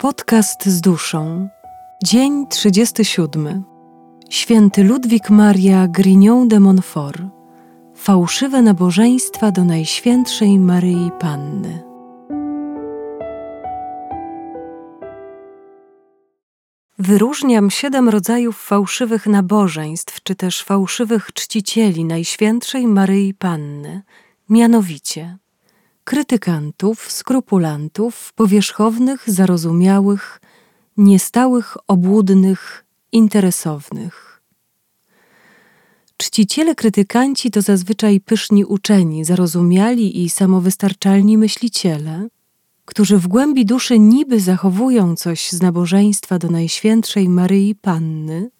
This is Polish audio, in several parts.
Podcast z duszą. Dzień 37. Święty Ludwik Maria Grignon de Montfort. Fałszywe nabożeństwa do Najświętszej Maryi Panny. Wyróżniam siedem rodzajów fałszywych nabożeństw, czy też fałszywych czcicieli Najświętszej Maryi Panny, mianowicie krytykantów, skrupulantów, powierzchownych, zarozumiałych, niestałych, obłudnych, interesownych. Czciciele krytykanci to zazwyczaj pyszni uczeni, zarozumiali i samowystarczalni myśliciele, którzy w głębi duszy niby zachowują coś z nabożeństwa do Najświętszej Maryi Panny,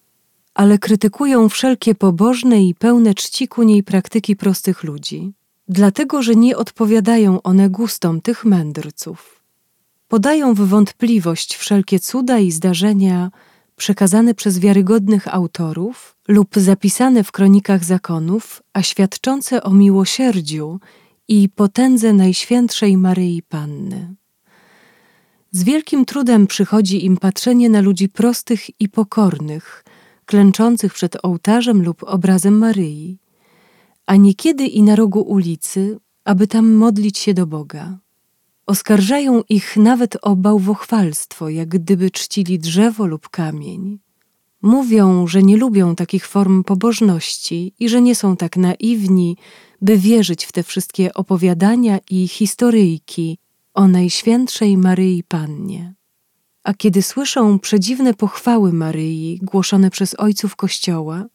ale krytykują wszelkie pobożne i pełne czci ku niej praktyki prostych ludzi dlatego że nie odpowiadają one gustom tych mędrców. Podają w wątpliwość wszelkie cuda i zdarzenia przekazane przez wiarygodnych autorów lub zapisane w kronikach zakonów, a świadczące o miłosierdziu i potędze Najświętszej Maryi Panny. Z wielkim trudem przychodzi im patrzenie na ludzi prostych i pokornych, klęczących przed ołtarzem lub obrazem Maryi a niekiedy i na rogu ulicy, aby tam modlić się do Boga. Oskarżają ich nawet o bałwochwalstwo, jak gdyby czcili drzewo lub kamień. Mówią, że nie lubią takich form pobożności i że nie są tak naiwni, by wierzyć w te wszystkie opowiadania i historyjki o Najświętszej Maryi Pannie. A kiedy słyszą przedziwne pochwały Maryi głoszone przez ojców Kościoła,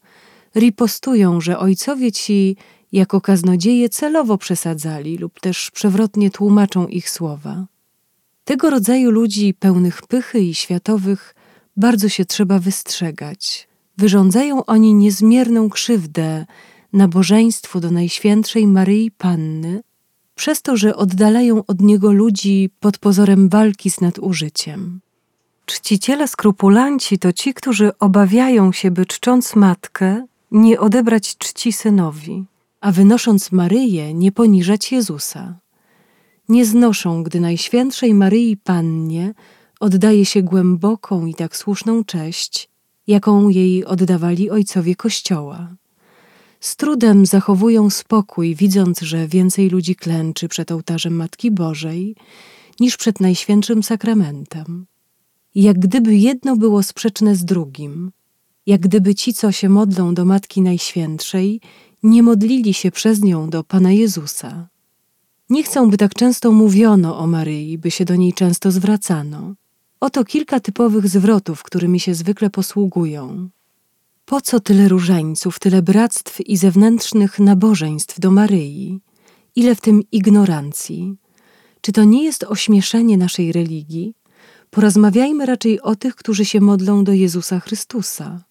ripostują, że ojcowie ci jako kaznodzieje celowo przesadzali lub też przewrotnie tłumaczą ich słowa. Tego rodzaju ludzi pełnych pychy i światowych bardzo się trzeba wystrzegać. Wyrządzają oni niezmierną krzywdę nabożeństwu do Najświętszej Maryi Panny, przez to, że oddalają od niego ludzi pod pozorem walki z nadużyciem. Czciciele skrupulanci to ci, którzy obawiają się, by czcząc matkę, nie odebrać czci synowi, a wynosząc Maryję, nie poniżać Jezusa. Nie znoszą, gdy Najświętszej Maryi Pannie oddaje się głęboką i tak słuszną cześć, jaką jej oddawali ojcowie Kościoła. Z trudem zachowują spokój, widząc, że więcej ludzi klęczy przed ołtarzem Matki Bożej niż przed Najświętszym Sakramentem. Jak gdyby jedno było sprzeczne z drugim, jak gdyby ci, co się modlą do Matki Najświętszej, nie modlili się przez nią do Pana Jezusa. Nie chcą, by tak często mówiono o Maryi, by się do niej często zwracano. Oto kilka typowych zwrotów, którymi się zwykle posługują. Po co tyle różańców, tyle bractw i zewnętrznych nabożeństw do Maryi? Ile w tym ignorancji? Czy to nie jest ośmieszenie naszej religii? Porozmawiajmy raczej o tych, którzy się modlą do Jezusa Chrystusa.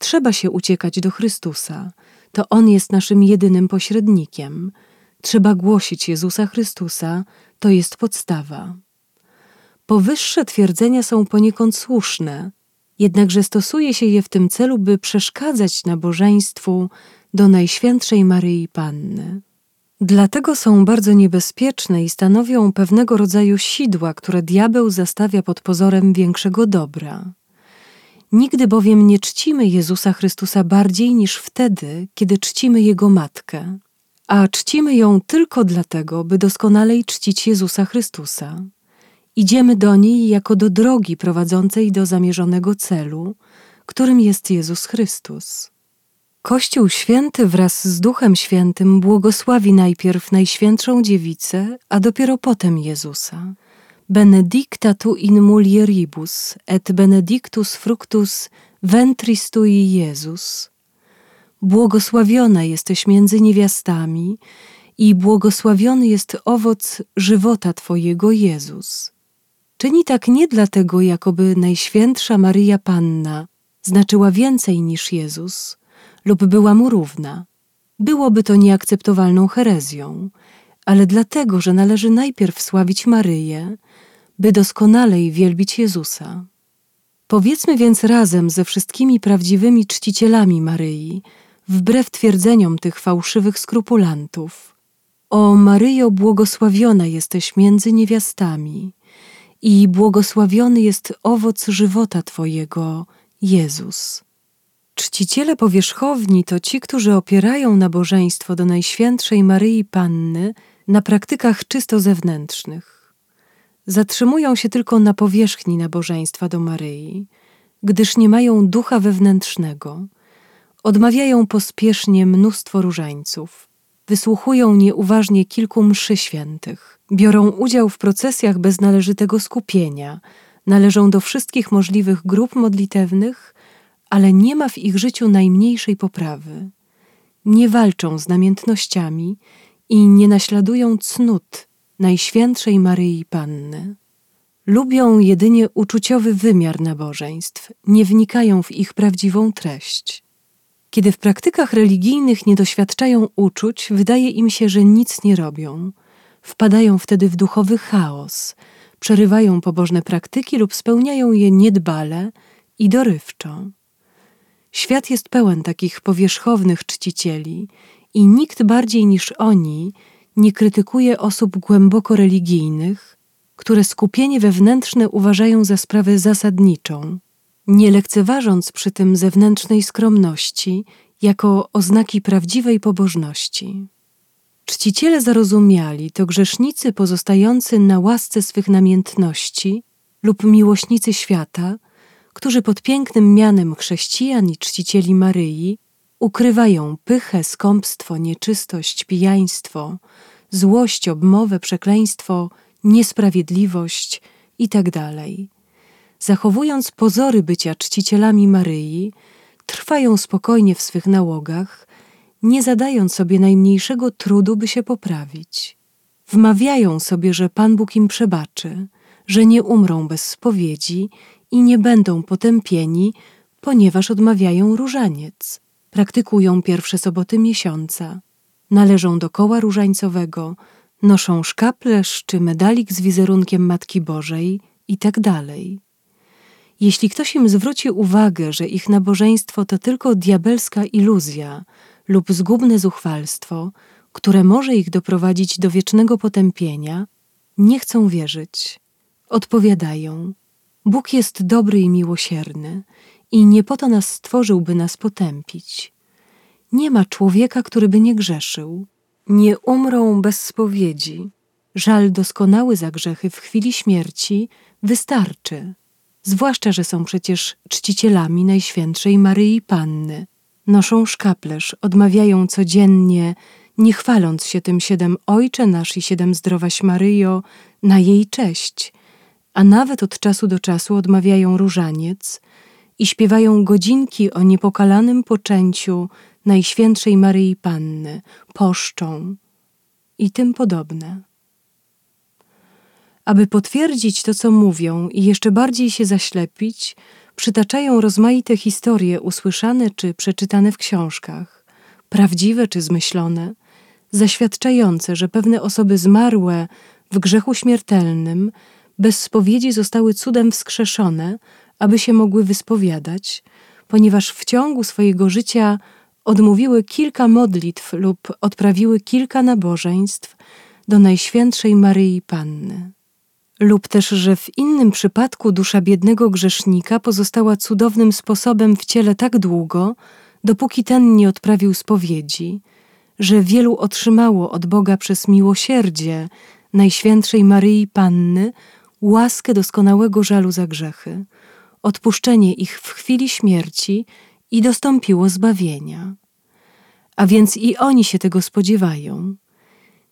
Trzeba się uciekać do Chrystusa. To On jest naszym jedynym pośrednikiem. Trzeba głosić Jezusa Chrystusa, to jest podstawa. Powyższe twierdzenia są poniekąd słuszne, jednakże stosuje się je w tym celu, by przeszkadzać nabożeństwu do Najświętszej Maryi Panny. Dlatego są bardzo niebezpieczne i stanowią pewnego rodzaju sidła, które diabeł zastawia pod pozorem większego dobra. Nigdy bowiem nie czcimy Jezusa Chrystusa bardziej niż wtedy, kiedy czcimy Jego Matkę, a czcimy ją tylko dlatego, by doskonalej czcić Jezusa Chrystusa. Idziemy do niej jako do drogi prowadzącej do zamierzonego celu, którym jest Jezus Chrystus. Kościół Święty wraz z Duchem Świętym błogosławi najpierw Najświętszą Dziewicę, a dopiero potem Jezusa benedicta tu in mulieribus, et benedictus fructus ventris tui Jezus. Błogosławiona jesteś między niewiastami i błogosławiony jest owoc żywota Twojego Jezus. Czyni tak nie dlatego, jakoby Najświętsza Maryja Panna znaczyła więcej niż Jezus lub była mu równa. Byłoby to nieakceptowalną herezją, ale dlatego, że należy najpierw sławić Maryję, by doskonalej wielbić Jezusa. Powiedzmy więc razem ze wszystkimi prawdziwymi czcicielami Maryi, wbrew twierdzeniom tych fałszywych skrupulantów: O Maryjo, błogosławiona jesteś między niewiastami i błogosławiony jest owoc żywota Twojego, Jezus. Czciciele powierzchowni to ci, którzy opierają nabożeństwo do Najświętszej Maryi Panny na praktykach czysto zewnętrznych. Zatrzymują się tylko na powierzchni nabożeństwa do Maryi, gdyż nie mają ducha wewnętrznego. Odmawiają pospiesznie mnóstwo różańców, wysłuchują nieuważnie kilku mszy świętych, biorą udział w procesjach bez należytego skupienia, należą do wszystkich możliwych grup modlitewnych, ale nie ma w ich życiu najmniejszej poprawy. Nie walczą z namiętnościami i nie naśladują cnót Najświętszej Maryi Panny. Lubią jedynie uczuciowy wymiar nabożeństw, nie wnikają w ich prawdziwą treść. Kiedy w praktykach religijnych nie doświadczają uczuć, wydaje im się, że nic nie robią. Wpadają wtedy w duchowy chaos, przerywają pobożne praktyki lub spełniają je niedbale i dorywczo. Świat jest pełen takich powierzchownych czcicieli i nikt bardziej niż oni nie krytykuje osób głęboko religijnych, które skupienie wewnętrzne uważają za sprawę zasadniczą, nie lekceważąc przy tym zewnętrznej skromności jako oznaki prawdziwej pobożności. Czciciele zarozumiali to grzesznicy pozostający na łasce swych namiętności lub miłośnicy świata, którzy pod pięknym mianem chrześcijan i czcicieli Maryi ukrywają pychę, skąpstwo, nieczystość, pijaństwo, złość, obmowę, przekleństwo, niesprawiedliwość itd. Tak Zachowując pozory bycia czcicielami Maryi, trwają spokojnie w swych nałogach, nie zadając sobie najmniejszego trudu, by się poprawić. Wmawiają sobie, że Pan Bóg im przebaczy, że nie umrą bez spowiedzi i nie będą potępieni, ponieważ odmawiają różaniec, praktykują pierwsze soboty miesiąca, należą do koła różańcowego, noszą szkaplerz czy medalik z wizerunkiem Matki Bożej i tak. Jeśli ktoś im zwróci uwagę, że ich nabożeństwo to tylko diabelska iluzja lub zgubne zuchwalstwo, które może ich doprowadzić do wiecznego potępienia, nie chcą wierzyć. Odpowiadają: Bóg jest dobry i miłosierny i nie po to nas stworzył, by nas potępić. Nie ma człowieka, który by nie grzeszył. Nie umrą bez spowiedzi. Żal doskonały za grzechy w chwili śmierci wystarczy. Zwłaszcza, że są przecież czcicielami Najświętszej Maryi Panny. Noszą szkaplerz, odmawiają codziennie, nie chwaląc się tym siedem Ojcze nasz i siedem Zdrowaś Maryjo na jej cześć, a nawet od czasu do czasu odmawiają różaniec i śpiewają godzinki o niepokalanym poczęciu Najświętszej Maryi Panny, poszczą i tym podobne. Aby potwierdzić to, co mówią i jeszcze bardziej się zaślepić, przytaczają rozmaite historie usłyszane czy przeczytane w książkach, prawdziwe czy zmyślone, zaświadczające, że pewne osoby zmarłe w grzechu śmiertelnym bez spowiedzi zostały cudem wskrzeszone, aby się mogły wyspowiadać, ponieważ w ciągu swojego życia odmówiły kilka modlitw lub odprawiły kilka nabożeństw do Najświętszej Maryi Panny. Lub też, że w innym przypadku dusza biednego grzesznika pozostała cudownym sposobem w ciele tak długo, dopóki ten nie odprawił spowiedzi, że wielu otrzymało od Boga przez miłosierdzie Najświętszej Maryi Panny łaskę doskonałego żalu za grzechy, odpuszczenie ich w chwili śmierci i dostąpiło zbawienia. A więc i oni się tego spodziewają.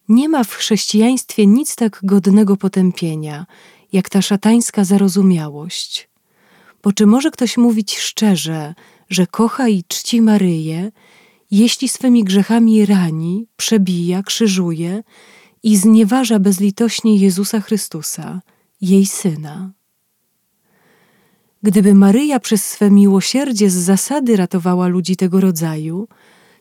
Nie ma w chrześcijaństwie nic tak godnego potępienia, jak ta szatańska zarozumiałość. Bo czy może ktoś mówić szczerze, że kocha i czci Maryję, jeśli swymi grzechami rani, przebija, krzyżuje i znieważa bezlitośnie Jezusa Chrystusa, jej syna? Gdyby Maryja przez swe miłosierdzie z zasady ratowała ludzi tego rodzaju,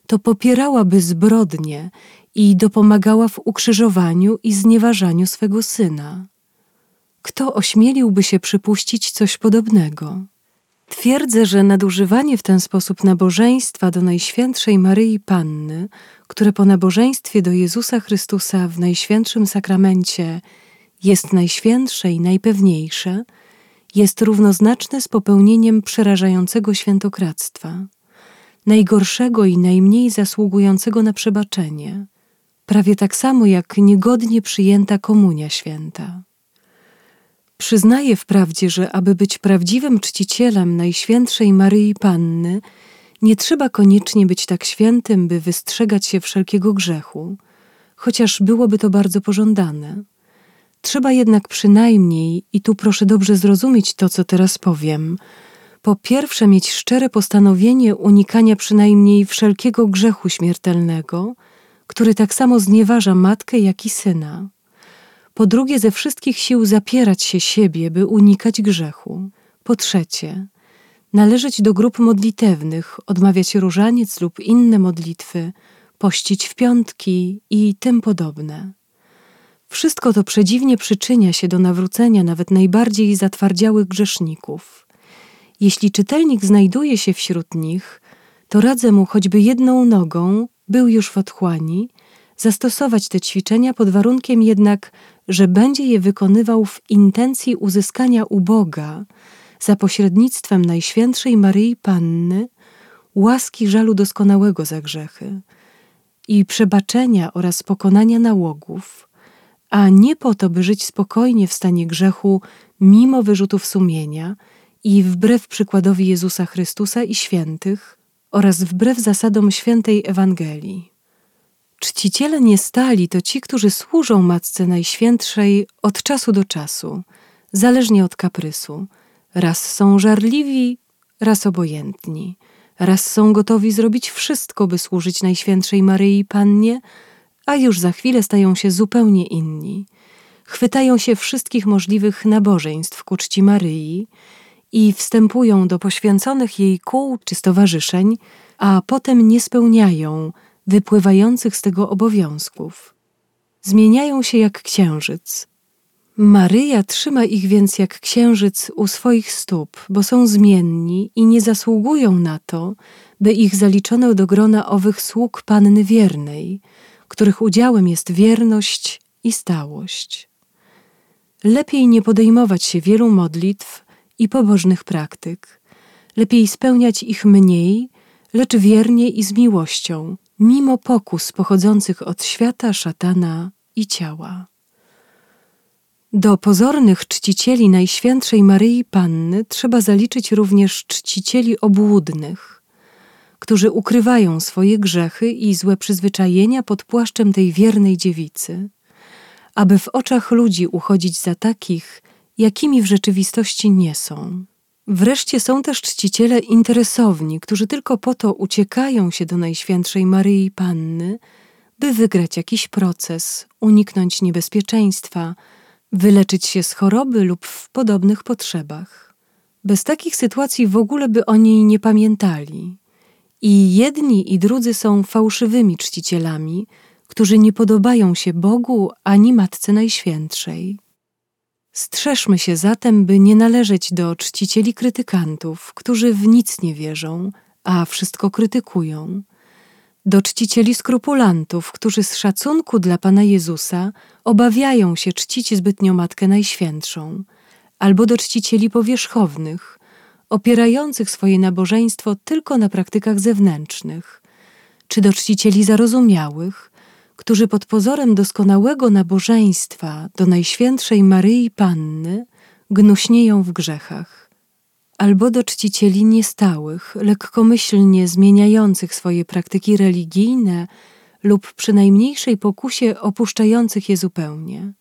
to popierałaby zbrodnie i dopomagała w ukrzyżowaniu i znieważaniu swego syna. Kto ośmieliłby się przypuścić coś podobnego? Twierdzę, że nadużywanie w ten sposób nabożeństwa do Najświętszej Maryi Panny, które po nabożeństwie do Jezusa Chrystusa w Najświętszym Sakramencie jest najświętsze i najpewniejsze, jest równoznaczne z popełnieniem przerażającego świętokradztwa, najgorszego i najmniej zasługującego na przebaczenie, prawie tak samo jak niegodnie przyjęta komunia święta. Przyznaję wprawdzie, że aby być prawdziwym czcicielem Najświętszej Maryi Panny, nie trzeba koniecznie być tak świętym, by wystrzegać się wszelkiego grzechu, chociaż byłoby to bardzo pożądane. Trzeba jednak przynajmniej, i tu proszę dobrze zrozumieć to, co teraz powiem, po pierwsze mieć szczere postanowienie unikania przynajmniej wszelkiego grzechu śmiertelnego, który tak samo znieważa matkę, jak i syna. Po drugie, ze wszystkich sił zapierać się siebie, by unikać grzechu. Po trzecie, należeć do grup modlitewnych, odmawiać różaniec lub inne modlitwy, pościć w piątki i tym podobne. Wszystko to przedziwnie przyczynia się do nawrócenia nawet najbardziej zatwardziałych grzeszników. Jeśli czytelnik znajduje się wśród nich, to radzę mu choćby jedną nogą, był już w otchłani, zastosować te ćwiczenia pod warunkiem jednak, że będzie je wykonywał w intencji uzyskania u Boga, za pośrednictwem Najświętszej Maryi Panny, łaski żalu doskonałego za grzechy i przebaczenia oraz pokonania nałogów, a nie po to, by żyć spokojnie w stanie grzechu mimo wyrzutów sumienia i wbrew przykładowi Jezusa Chrystusa i świętych oraz wbrew zasadom świętej Ewangelii. Czciciele niestali to ci, którzy służą Matce Najświętszej od czasu do czasu, zależnie od kaprysu. Raz są żarliwi, raz obojętni. Raz są gotowi zrobić wszystko, by służyć Najświętszej Maryi Pannie, a już za chwilę stają się zupełnie inni. Chwytają się wszystkich możliwych nabożeństw ku czci Maryi i wstępują do poświęconych jej kół czy stowarzyszeń, a potem nie spełniają wypływających z tego obowiązków. Zmieniają się jak księżyc. Maryja trzyma ich więc jak księżyc u swoich stóp, bo są zmienni i nie zasługują na to, by ich zaliczono do grona owych sług Panny Wiernej, których udziałem jest wierność i stałość. Lepiej nie podejmować się wielu modlitw i pobożnych praktyk, lepiej spełniać ich mniej, lecz wiernie i z miłością, mimo pokus pochodzących od świata, szatana i ciała. Do pozornych czcicieli Najświętszej Maryi Panny trzeba zaliczyć również czcicieli obłudnych, którzy ukrywają swoje grzechy i złe przyzwyczajenia pod płaszczem tej wiernej dziewicy, aby w oczach ludzi uchodzić za takich, jakimi w rzeczywistości nie są. Wreszcie są też czciciele interesowni, którzy tylko po to uciekają się do Najświętszej Maryi Panny, by wygrać jakiś proces, uniknąć niebezpieczeństwa, wyleczyć się z choroby lub w podobnych potrzebach. Bez takich sytuacji w ogóle by o niej nie pamiętali. I jedni i drudzy są fałszywymi czcicielami, którzy nie podobają się Bogu ani Matce Najświętszej. Strzeżmy się zatem, by nie należeć do czcicieli krytykantów, którzy w nic nie wierzą, a wszystko krytykują, do czcicieli skrupulantów, którzy z szacunku dla Pana Jezusa obawiają się czcić zbytnio Matkę Najświętszą, albo do czcicieli powierzchownych, opierających swoje nabożeństwo tylko na praktykach zewnętrznych, czy do czcicieli zarozumiałych, którzy pod pozorem doskonałego nabożeństwa do Najświętszej Maryi Panny gnuśnieją w grzechach, albo do czcicieli niestałych, lekkomyślnie zmieniających swoje praktyki religijne lub przy najmniejszej pokusie opuszczających je zupełnie,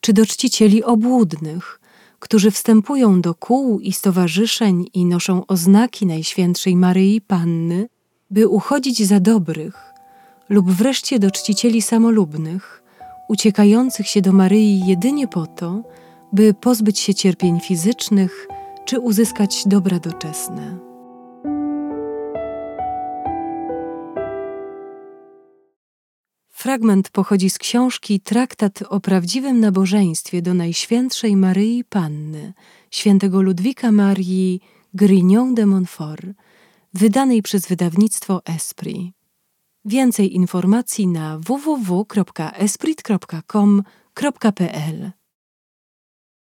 czy do czcicieli obłudnych, którzy wstępują do kół i stowarzyszeń i noszą oznaki Najświętszej Maryi Panny, by uchodzić za dobrych, lub wreszcie do czcicieli samolubnych, uciekających się do Maryi jedynie po to, by pozbyć się cierpień fizycznych czy uzyskać dobra doczesne. Fragment pochodzi z książki Traktat o prawdziwym nabożeństwie do Najświętszej Maryi Panny, świętego Ludwika Marii Grignon de Montfort, wydanej przez wydawnictwo Esprit. Więcej informacji na www.esprit.com.pl